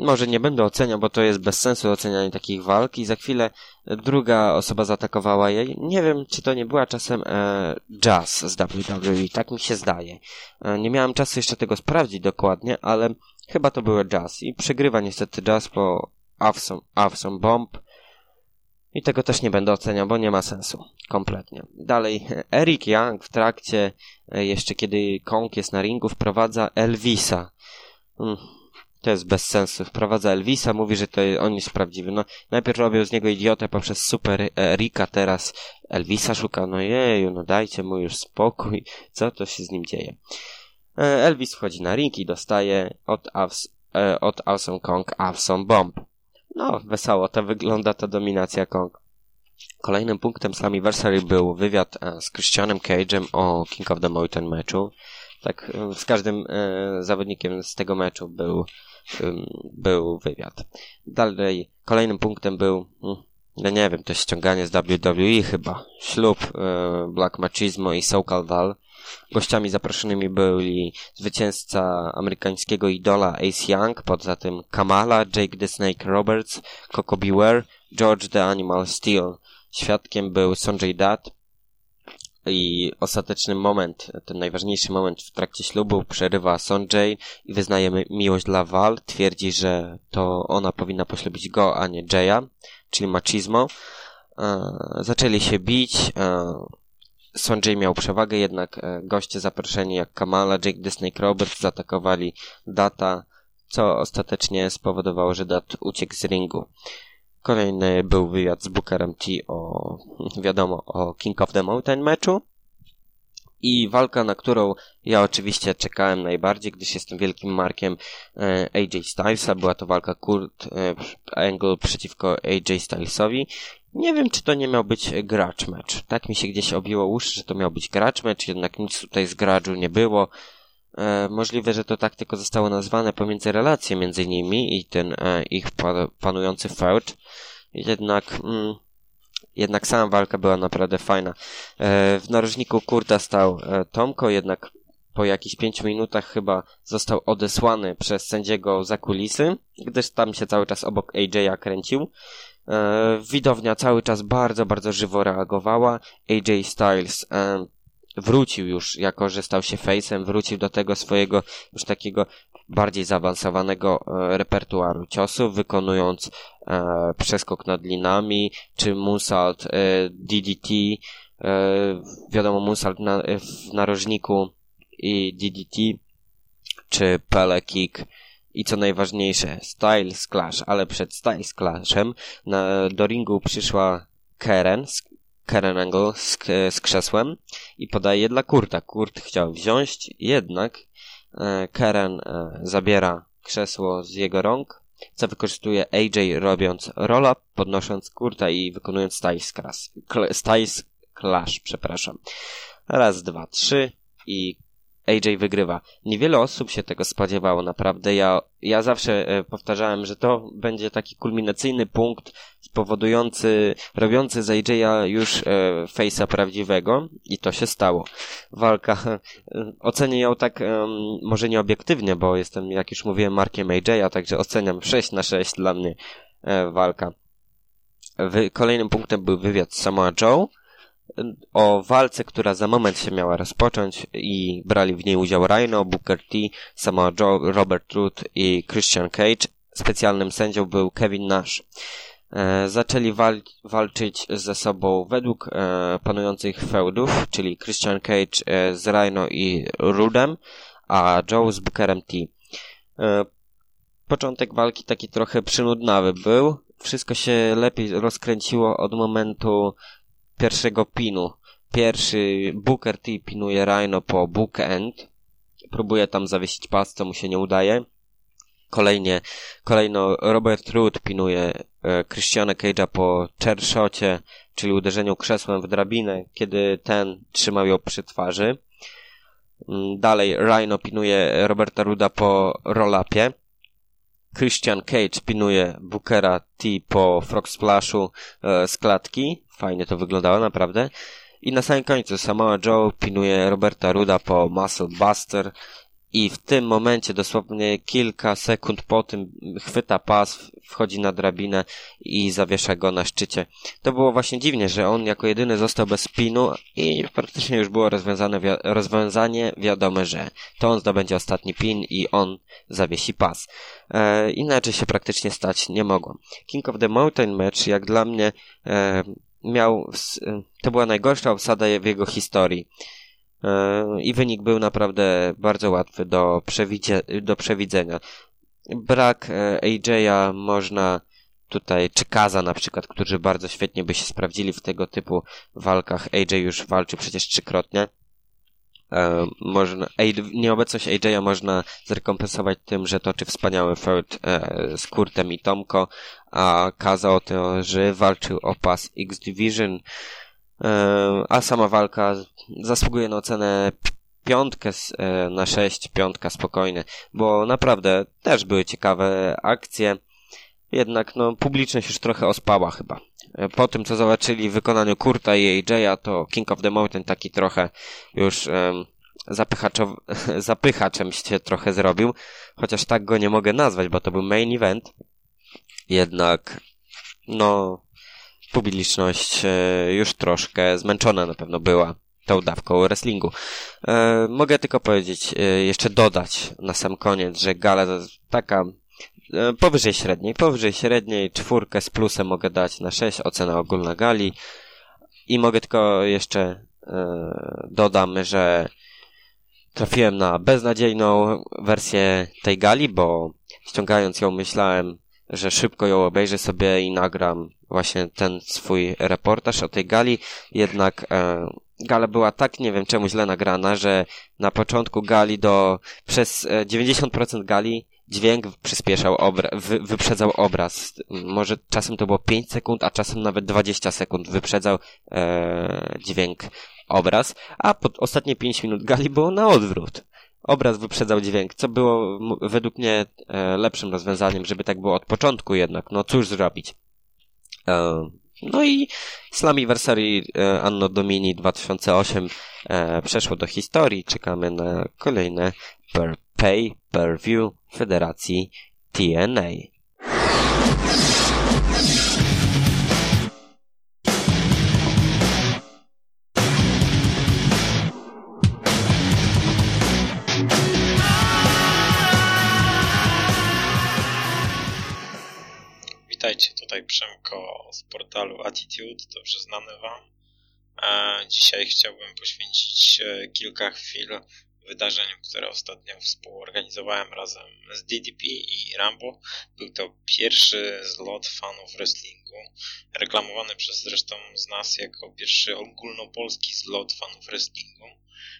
może nie będę oceniał, bo to jest bez sensu ocenianie takich walk i za chwilę druga osoba zaatakowała jej. Nie wiem, czy to nie była czasem e, Jazz z WWE, tak mi się zdaje. E, nie miałem czasu jeszcze tego sprawdzić dokładnie, ale chyba to były Jazz i przegrywa niestety Jazz po Awesome, awesome Bomb. I tego też nie będę oceniał, bo nie ma sensu. Kompletnie. Dalej, Eric Young w trakcie, e, jeszcze kiedy Kong jest na ringu, wprowadza Elvisa. Hmm to jest bez sensu. Wprowadza Elvisa, mówi, że to on jest prawdziwy. No, najpierw robią z niego idiotę poprzez Super Rika, teraz Elvisa szuka. No jeju, no dajcie mu już spokój. Co to się z nim dzieje? E, Elvis wchodzi na ring i dostaje od, Avs, e, od Awesome Kong Awesome Bomb. No, wesoło to wygląda ta dominacja Kong. Kolejnym punktem Slammiversary był wywiad e, z Christianem Cage'em o King of the Mountain meczu. Tak, z każdym zawodnikiem z tego meczu był był wywiad. Dalej, kolejnym punktem był, hmm, no nie wiem, to ściąganie z WWE chyba. Ślub e, Black Machismo i Soul Dal. Gościami zaproszonymi byli zwycięzca amerykańskiego idola Ace Young, poza tym Kamala, Jake the Snake Roberts, Coco Beware, George the Animal Steel. Świadkiem był Sonjay Dutt, i ostateczny moment, ten najważniejszy moment w trakcie ślubu przerywa Sonjay i wyznaje miłość dla Val. Twierdzi, że to ona powinna poślubić go, a nie Jaya, czyli machismo. E, zaczęli się bić. E, Sonjay miał przewagę, jednak e, goście zaproszeni jak Kamala, Jake the Snake Roberts zaatakowali Data, co ostatecznie spowodowało, że Dat uciekł z ringu. Kolejny był wywiad z Bookerem T o, wiadomo, o King of the Mountain meczu. I walka, na którą ja oczywiście czekałem najbardziej, gdyż jestem wielkim markiem e, AJ Stylesa. Była to walka Kurt e, Angle przeciwko AJ Stylesowi. Nie wiem, czy to nie miał być gracz mecz. Tak mi się gdzieś obiło uszy, że to miał być gracz mecz, jednak nic tutaj z graczu nie było. E, możliwe, że to tak tylko zostało nazwane pomiędzy relacje między nimi i ten e, ich panujący feud. Jednak, mm, jednak sama walka była naprawdę fajna. E, w narożniku Kurta stał Tomko, jednak po jakichś pięciu minutach chyba został odesłany przez sędziego za kulisy, gdyż tam się cały czas obok AJ'a kręcił. Widownia cały czas bardzo, bardzo żywo reagowała. AJ Styles wrócił już, jako że stał się face'em, wrócił do tego swojego już takiego bardziej zaawansowanego e, repertuaru ciosów, wykonując e, przeskok nad linami, czy moonsault e, DDT, e, wiadomo moonsault na, w narożniku i DDT, czy pele kick, i co najważniejsze, Style Clash, ale przed Style Clashem na, do ringu przyszła Karen Karen Angle z, z krzesłem i podaje dla Kurta. Kurt chciał wziąć, jednak e, Karen e, zabiera krzesło z jego rąk, co wykorzystuje AJ robiąc roll-up, podnosząc Kurta i wykonując Styles, Clash, Styles Clash, przepraszam. Raz, dwa, trzy i AJ wygrywa. Niewiele osób się tego spodziewało, naprawdę. Ja, ja zawsze e, powtarzałem, że to będzie taki kulminacyjny punkt spowodujący, robiący z AJ'a już e, face'a prawdziwego i to się stało. Walka, e, ocenię ją tak, może nie obiektywnie, bo jestem, jak już mówiłem, markiem AJ'a, także oceniam 6 na 6 dla mnie walka. Kolejnym punktem był wywiad z Samoa Joe o walce, która za moment się miała rozpocząć i brali w niej udział Rhino, Booker T, Samoa Joe, Robert Root i Christian Cage. Specjalnym sędzią był Kevin Nash. E, zaczęli wal walczyć ze sobą według e, panujących feudów, czyli Christian Cage e, z Rhino i Rudem, a Joe z Bookerem T. E, początek walki taki trochę przynudnawy był. Wszystko się lepiej rozkręciło od momentu pierwszego pinu. Pierwszy Booker T pinuje Rhino po book end. Próbuje tam zawiesić pas, co mu się nie udaje. Kolejnie, kolejno Robert Root pinuje e, Christiana Cage'a po chairshocie, czyli uderzeniu krzesłem w drabinę, kiedy ten trzymał ją przy twarzy. Mm, Dalej Rhino pinuje Roberta Ruda po roll-upie. Christian Cage pinuje Bookera T po Frog Splashu e, z klatki. Fajnie to wyglądało, naprawdę. I na samym końcu Samoa Joe pinuje Roberta Ruda po Muscle Buster i w tym momencie, dosłownie kilka sekund po tym, chwyta pas, wchodzi na drabinę i zawiesza go na szczycie. To było właśnie dziwnie, że on jako jedyny został bez pinu i praktycznie już było rozwiązane, wi rozwiązanie wiadome, że to on zdobędzie ostatni pin i on zawiesi pas. E, inaczej się praktycznie stać nie mogło. King of the Mountain Match, jak dla mnie, e, miał, to była najgorsza obsada w jego historii. I wynik był naprawdę bardzo łatwy do, przewidzie- do przewidzenia. Brak AJ'a można tutaj, czy Kaza na przykład, którzy bardzo świetnie by się sprawdzili w tego typu walkach. AJ już walczy przecież trzykrotnie. E, można, nieobecność AJ'a można zrekompensować tym, że toczy wspaniały feud e, z Kurtem i Tomko, a Kaza o tym, że walczył o pas X Division, a sama walka zasługuje na ocenę piątkę e, na sześć, piątka spokojnie, bo naprawdę też były ciekawe akcje, jednak no publiczność już trochę ospała chyba. E, po tym, co zobaczyli w wykonaniu Kurta i AJ'a, to King of the Mountain taki trochę już um, zapychaczem się trochę zrobił, chociaż tak go nie mogę nazwać, bo to był main event. Jednak, no, publiczność e, już troszkę zmęczona na pewno była tą dawką wrestlingu. E, mogę tylko powiedzieć, e, jeszcze dodać na sam koniec, że gala taka e, powyżej średniej, powyżej średniej, czwórkę z plusem mogę dać na 6, ocena ogólna gali. I mogę tylko jeszcze dodam, że trafiłem na beznadziejną wersję tej gali, bo ściągając ją myślałem, że szybko ją obejrzę sobie i nagram właśnie ten swój reportaż o tej gali, jednak e, gala była tak, nie wiem czemu źle nagrana, że na początku gali do, przez 90% e, gali dźwięk przyspieszał, obra, wy, wyprzedzał obraz. Może czasem to było 5 sekund, a czasem nawet 20 sekund wyprzedzał e, dźwięk obraz, a pod ostatnie 5 minut gali było na odwrót. Obraz wyprzedzał dźwięk, co było według mnie e, lepszym rozwiązaniem, żeby tak było od początku jednak. No cóż zrobić. E, no i Slammiversary e, Anno Domini 2008 e, przeszło do historii. Czekamy na kolejne per pay per view Federacji TNA. Witajcie, tutaj Przemko z portalu Attitude, dobrze znany Wam. E, dzisiaj chciałbym poświęcić e, kilka chwil wydarzeniom, które ostatnio współorganizowałem razem z DDP i Rambo. Był to pierwszy zlot fanów wrestlingu, reklamowany przez zresztą z nas jako pierwszy ogólnopolski zlot fanów wrestlingu.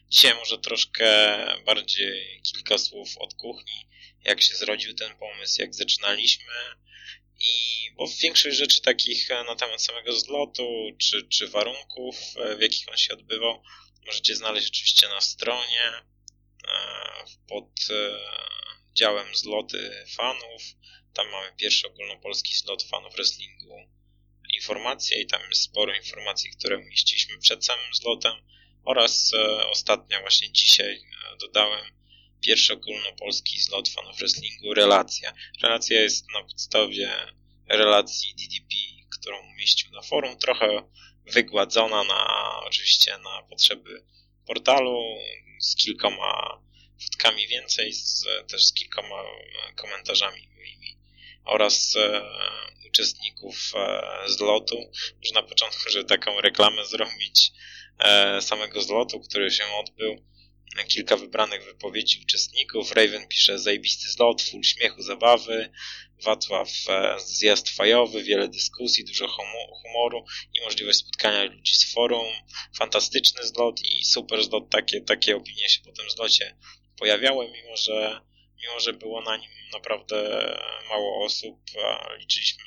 Dzisiaj może troszkę bardziej kilka słów od kuchni, jak się zrodził ten pomysł, jak zaczynaliśmy, i bo większość rzeczy takich e, na temat samego zlotu, czy, czy warunków, e, w jakich on się odbywał, możecie znaleźć oczywiście na stronie. pod działem zloty fanów. Tam mamy pierwszy ogólnopolski slot fanów wrestlingu informacje i tam jest sporo informacji, które umieściliśmy przed samym zlotem oraz ostatnio właśnie dzisiaj dodałem pierwszy ogólnopolski zlot fanów wrestlingu Relacja. Relacja jest na podstawie relacji DDP, którą umieścił na forum, trochę wygładzona na oczywiście na potrzeby portalu z kilkoma fotkami więcej, z, też z kilkoma komentarzami moimi oraz e, uczestników e, zlotu. Może na początku, taką reklamę zrobić e, samego zlotu, który się odbył kilka wybranych wypowiedzi uczestników. Raven pisze zajebisty zlot, full śmiechu, zabawy. Wacław e, zjazd fajowy, wiele dyskusji, dużo humoru i możliwość spotkania ludzi z forum. Fantastyczny zlot i super zlot. Takie, takie opinie się po tym zlocie pojawiały, mimo że, mimo że było na nim naprawdę mało osób. Liczyliśmy,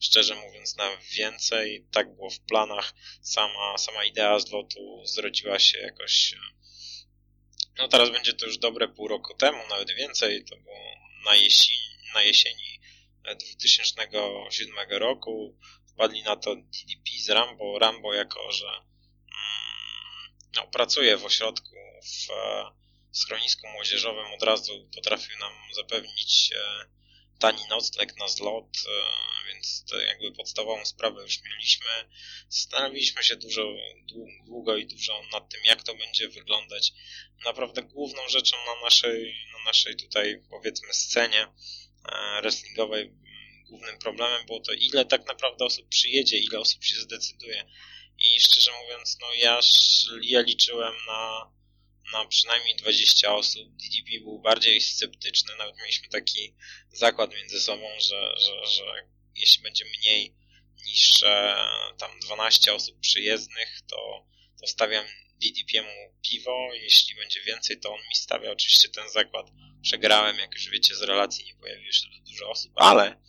szczerze mówiąc, na więcej. Tak było w planach. Sama, sama idea zlotu zrodziła się jakoś no teraz będzie to już dobre pół roku temu, nawet więcej, to było na jesieni, na jesieni 2007 roku. Wpadli na to DDP z Rambo. Rambo jako, że mm, no, pracuje w ośrodku w schronisku młodzieżowym, od razu potrafił nam zapewnić e, tani nocleg na zlot, e, więc jakby podstawową sprawę już mieliśmy. Zastanowiliśmy się dużo, długo i dużo nad tym, jak to będzie wyglądać. Naprawdę główną rzeczą na naszej, na naszej tutaj powiedzmy scenie e, wrestlingowej, głównym problemem było to, ile tak naprawdę osób przyjedzie, ile osób się zdecyduje. I szczerze mówiąc, no ja, ja liczyłem na na przynajmniej 20 osób. DDP był bardziej sceptyczny, nawet mieliśmy taki zakład między sobą, że, że, że jeśli będzie mniej niż e, tam 12 osób przyjezdnych, to, to stawiam DDP mu piwo, jeśli będzie więcej, to on mi stawia oczywiście ten zakład. Przegrałem, jak już wiecie, z relacji nie pojawiło się dużo osób, ale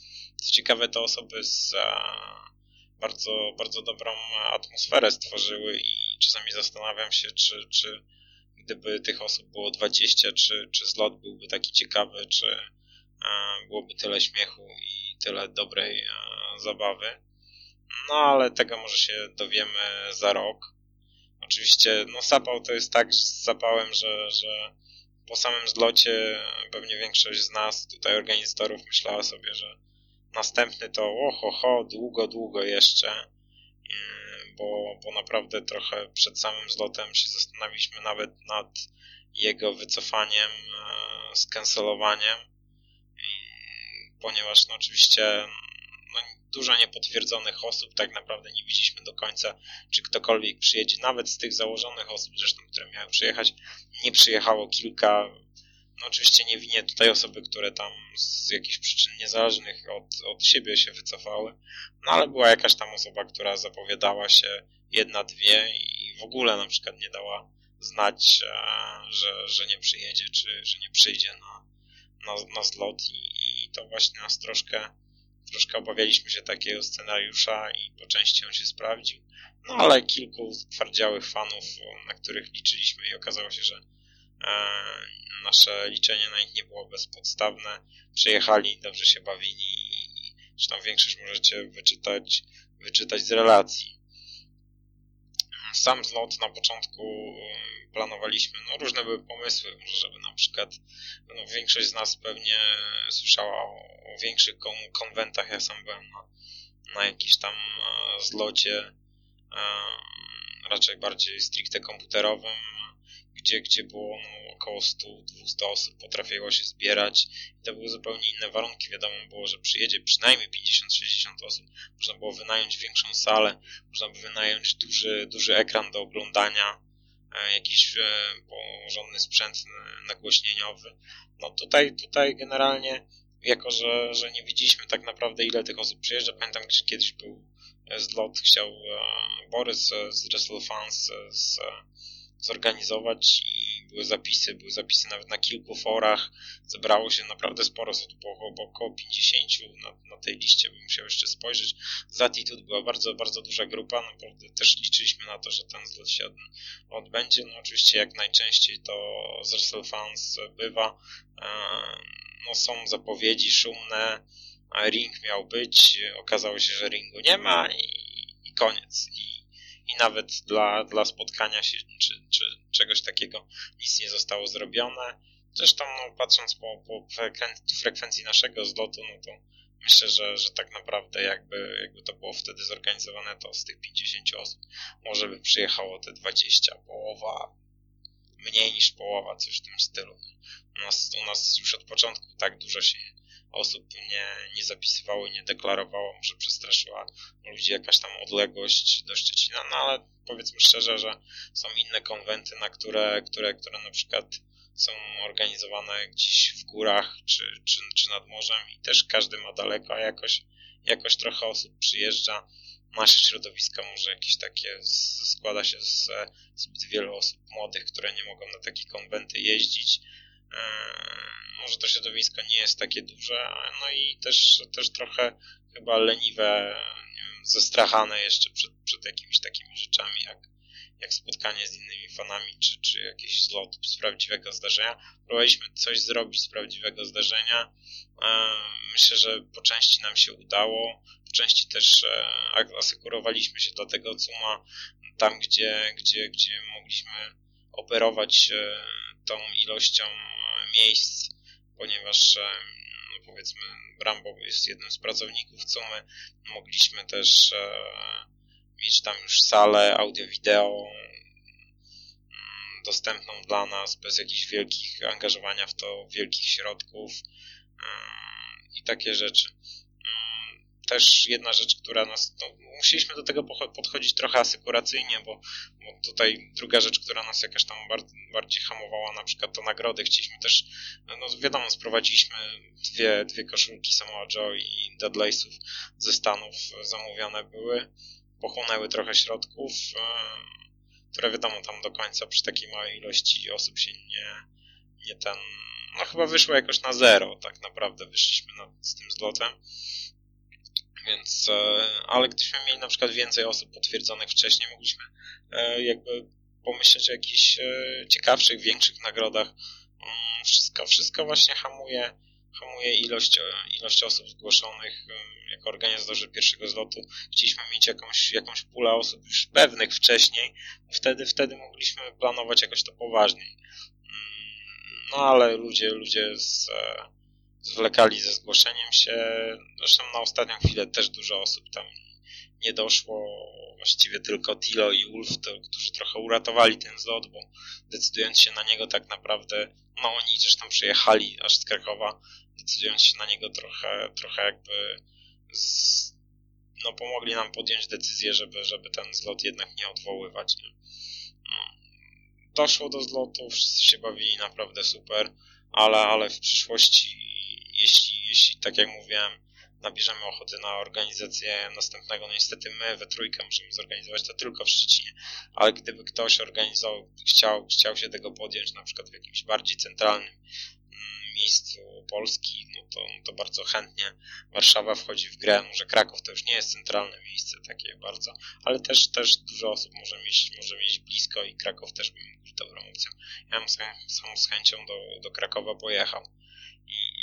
co ciekawe, te osoby z e, bardzo, bardzo dobrą atmosferę stworzyły i czasami zastanawiam się, czy, czy gdyby tych osób było 20, czy, czy zlot byłby taki ciekawy, czy e, byłoby tyle śmiechu i tyle dobrej e, zabawy. No ale tego może się dowiemy za rok. Oczywiście, no zapał to jest tak z zapałem, że, że po samym zlocie pewnie większość z nas, tutaj organizatorów, myślała sobie, że następny to oho, ho, długo, długo jeszcze bo, bo naprawdę trochę przed samym zlotem się zastanawialiśmy nawet nad jego wycofaniem, e, skancelowaniem, ponieważ no oczywiście no, dużo niepotwierdzonych osób, tak naprawdę nie widzieliśmy do końca, czy ktokolwiek przyjedzie, nawet z tych założonych osób zresztą, które miały przyjechać, nie przyjechało kilka, no oczywiście nie winię tutaj osoby, które tam z jakichś przyczyn niezależnych od, od siebie się wycofały, no ale była jakaś tam osoba, która zapowiadała się jedna, dwie i w ogóle na przykład nie dała znać, że, że nie przyjedzie, czy że nie przyjdzie na, na, na zlot i, i to właśnie nas troszkę, troszkę obawialiśmy się takiego scenariusza i po części on się sprawdził. No ale kilku twardziałych fanów, na których liczyliśmy i okazało się, że nasze liczenie na nich nie było bezpodstawne. Przyjechali, dobrze się bawili i zresztą większość możecie wyczytać, wyczytać z relacji. Sam zlot na początku planowaliśmy, no różne były pomysły, może żeby na przykład, no większość z nas pewnie słyszała o, większych kon konwentach, ja sam byłem na, na jakimś tam e, zlocie, e, raczej bardziej stricte komputerowym, gdzie, gdzie było no, około 100-200 osób potrafiło się zbierać i to były zupełnie inne warunki. Wiadomo było, że przyjedzie przynajmniej 50-60 osób. Można było wynająć większą salę, można by wynająć duży, duży ekran do oglądania, e, jakiś e, porządny sprzęt nagłośnieniowy. No tutaj, tutaj generalnie, jako że, że nie widzieliśmy tak naprawdę ile tych osób przyjeżdża, pamiętam, że kiedyś był zlot, chciał e, Borys z WrestleFans z zorganizować i były zapisy, były zapisy nawet na kilku forach, zebrało się naprawdę sporo było około 50 na, na tej liście, bym musiał jeszcze spojrzeć. Z Attitude była bardzo, bardzo duża grupa, naprawdę też liczyliśmy na to, że ten zlot się od, odbędzie, no oczywiście jak najczęściej to z Wrestle Fans bywa, e, no są zapowiedzi szumne, ring miał być, okazało się, że ringu nie ma i, i koniec. I, I nawet dla, dla spotkania się czy, czy czegoś takiego nic nie zostało zrobione. Zresztą no, patrząc po, po frekwencji naszego zlotu, no to myślę, że, że tak naprawdę jakby, jakby to było wtedy zorganizowane, to z tych 50 osób może by przyjechało te 20, połowa, mniej niż połowa, coś w tym stylu. U nas, u nas już od początku tak dużo się osób nie, nie zapisywało, nie deklarowało, może przestraszyła ludzi jakaś tam odległość do Szczecina, no ale powiedzmy szczerze, że są inne konwenty, na które, które, które na przykład są organizowane gdzieś w górach czy, czy, czy nad morzem i też każdy ma daleko, a jakoś, jakoś trochę osób przyjeżdża. Nasze środowisko może jakieś takie składa się z zbyt wielu osób młodych, które nie mogą na takie konwenty jeździć Może to środowisko nie jest takie duże, no i też, też trochę chyba leniwe, wiem, zestrachane jeszcze przed, przed jakimiś takimi rzeczami, jak, jak spotkanie z innymi fanami, czy, czy jakiś zlot z prawdziwego zdarzenia. Próbowaliśmy coś zrobić z prawdziwego zdarzenia. Myślę, że po części nam się udało, po części też e, asekurowaliśmy się do tego, co ma tam, gdzie, gdzie, gdzie mogliśmy operować e, tą ilością miejsc, ponieważ no powiedzmy Rambo jest jednym z pracowników co my mogliśmy też e, mieć tam już salę audio-wideo mm, dostępną dla nas bez jakichś wielkich angażowania w to wielkich środków i takie rzeczy też jedna rzecz, która nas, no, musieliśmy do tego podchodzić trochę asykuracyjnie, bo, bo tutaj druga rzecz, która nas jakaś tam bardziej hamowała, na przykład to nagrody, chcieliśmy też, no wiadomo, sprowadziliśmy dwie, dwie koszulki Samoa Joe i Dudleysów ze Stanów zamówione były, pochłonęły trochę środków, które wiadomo, tam do końca przy takiej małej ilości osób się nie, nie ten, no chyba wyszło jakoś na zero, tak naprawdę wyszliśmy na, z tym zlotem. Więc, e, ale gdybyśmy mieli na przykład więcej osób potwierdzonych wcześniej, mogliśmy e, jakby pomyśleć o jakichś e, ciekawszych, większych nagrodach. Mm, wszystko, wszystko właśnie hamuje, hamuje ilość, ilość osób zgłoszonych. Jako organizatorzy pierwszego zlotu chcieliśmy mieć jakąś, jakąś pulę osób już pewnych wcześniej, wtedy, wtedy mogliśmy planować jakoś to poważniej. Mm, no ale ludzie, ludzie z zwlekali ze zgłoszeniem się. Zresztą na ostatnią chwilę też dużo osób tam nie doszło. Właściwie tylko Tilo i Ulf, to, którzy trochę uratowali ten zlot, bo decydując się na niego tak naprawdę, no oni zresztą przyjechali aż z Krakowa, decydując się na niego trochę, trochę jakby z, no pomogli nam podjąć decyzję, żeby, żeby ten zlot jednak nie odwoływać. Nie? No. Doszło do zlotu, wszyscy się bawili naprawdę super, ale, ale w przyszłości jeśli, jeśli tak jak mówiłem, nabierzemy ochoty na organizację następnego, no niestety my we trójkę możemy zorganizować to tylko w Szczecinie, ale gdyby ktoś organizował, chciał, chciał się tego podjąć na przykład w jakimś bardziej centralnym miejscu Polski, no to, to bardzo chętnie Warszawa wchodzi w grę, może Kraków to już nie jest centralne miejsce takie bardzo, ale też, też dużo osób może mieć, może mieć blisko i Kraków też by mógł być dobrą opcją. Ja bym sam z chęcią do, do Krakowa pojechał i,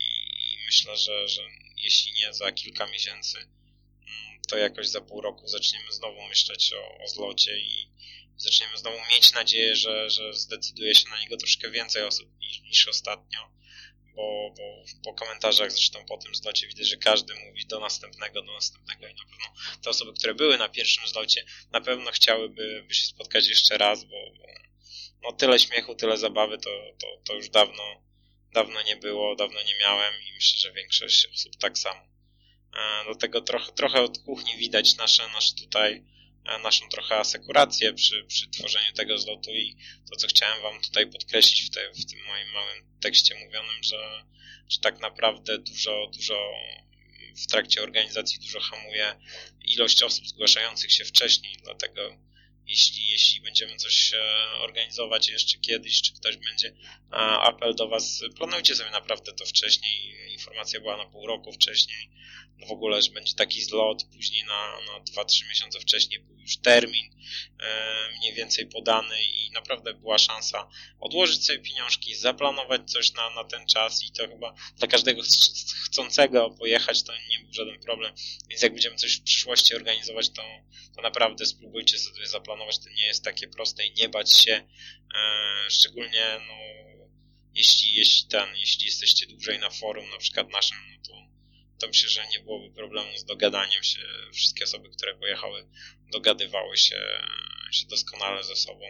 myślę, że, że jeśli nie za kilka miesięcy, mm, to jakoś za pół roku zaczniemy znowu myśleć o, o zlocie i zaczniemy znowu mieć nadzieję, że, że zdecyduje się na niego troszkę więcej osób niż, niż ostatnio, bo, bo po komentarzach zresztą po tym zlocie widać, że każdy mówi do następnego, do następnego i na pewno te osoby, które były na pierwszym zlocie, na pewno chciałyby by się spotkać jeszcze raz, bo, bo no tyle śmiechu, tyle zabawy to, to, to już dawno dawno nie było, dawno nie miałem i myślę, że większość osób tak samo. E, do tego trochę, trochę od kuchni widać nasze, nasze tutaj, naszą trochę asekurację przy, przy tworzeniu tego zlotu i to, co chciałem wam tutaj podkreślić w, te, w tym moim małym tekście mówionym, że, że tak naprawdę dużo, dużo w trakcie organizacji dużo hamuje ilość osób zgłaszających się wcześniej, dlatego jeśli, jeśli będziemy coś organizować jeszcze kiedyś, czy ktoś będzie, apel do Was, planujcie sobie naprawdę to wcześniej, informacja była na pół roku wcześniej, no w ogóle, że będzie taki zlot, później na, na 2-3 miesiące wcześniej był już termin mniej więcej podany i naprawdę była szansa odłożyć sobie pieniążki, zaplanować coś na, na ten czas i to chyba dla każdego chcącego pojechać to nie był żaden problem, więc jak będziemy coś w przyszłości organizować, to, to naprawdę spróbujcie sobie zaplanować, to nie jest takie proste i nie bać się, e, szczególnie no, jeśli, jeśli ten, jeśli jesteście dłużej na forum, na przykład naszym, no to, to myślę, że nie byłoby problemu z dogadaniem się. Wszystkie osoby, które pojechały, dogadywały się, się doskonale ze sobą.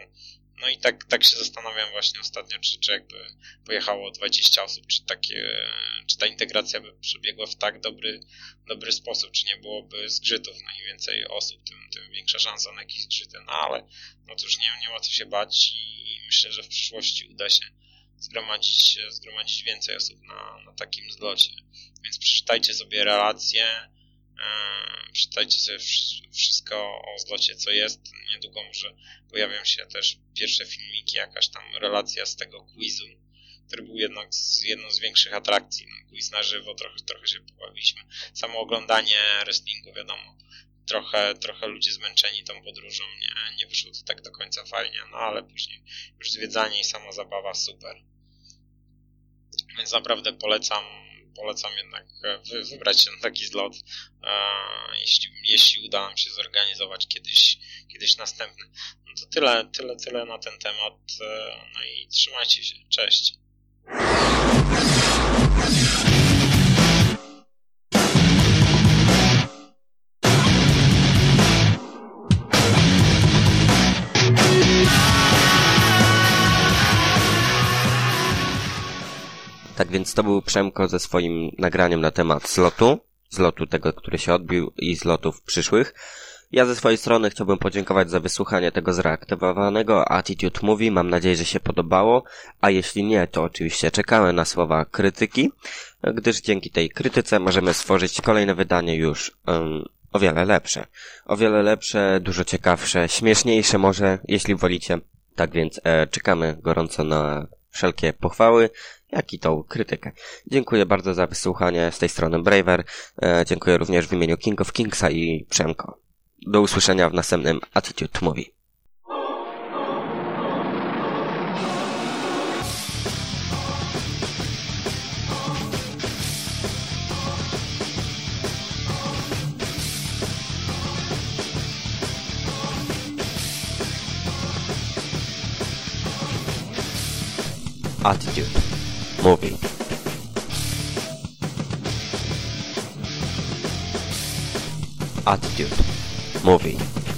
No i tak, tak się zastanawiam właśnie ostatnio, czy, czy jakby pojechało 20 osób, czy, takie, czy ta integracja by przebiegła w tak dobry, dobry sposób, czy nie byłoby zgrzytów. No im więcej osób, tym, tym większa szansa na jakieś zgrzyty. No ale no już nie, nie ma co się bać i myślę, że w przyszłości uda się zgromadzić, zgromadzić więcej osób na, na takim zlocie. Więc przeczytajcie sobie relacje, przeczytajcie sobie wszystko o zlocie, co jest. Niedługo może pojawią się też pierwsze filmiki, jakaś tam relacja z tego quizu, który był jednak z, jedną z większych atrakcji. No, quiz na żywo, trochę, trochę się pobawiliśmy. Samo oglądanie wrestlingu, wiadomo, trochę, trochę ludzie zmęczeni tą podróżą, nie, nie wyszło to tak do końca fajnie, no ale później już zwiedzanie i sama zabawa super. Więc naprawdę polecam, polecam jednak wy, wybrać się na taki zlot, e, jeśli, jeśli uda nam się zorganizować kiedyś, kiedyś następny. No to tyle, tyle, tyle na ten temat. E, no i trzymajcie się. Cześć. Tak więc to był Przemko ze swoim nagraniem na temat zlotu, zlotu tego, który się odbił i zlotów przyszłych. Ja ze swojej strony chciałbym podziękować za wysłuchanie tego zreaktywowanego Attitude Movie. Mam nadzieję, że się podobało, a jeśli nie, to oczywiście czekamy na słowa krytyki, gdyż dzięki tej krytyce możemy stworzyć kolejne wydanie już um, o wiele lepsze. O wiele lepsze, dużo ciekawsze, śmieszniejsze może, jeśli wolicie. Tak więc e, czekamy gorąco na wszelkie pochwały, jak i tą krytykę. Dziękuję bardzo za wysłuchanie z tej strony Braver. E, dziękuję również w imieniu King of Kingsa i Przemko. Do usłyszenia w następnym Attitude Movie. Attitude Movie. Attitude Movie.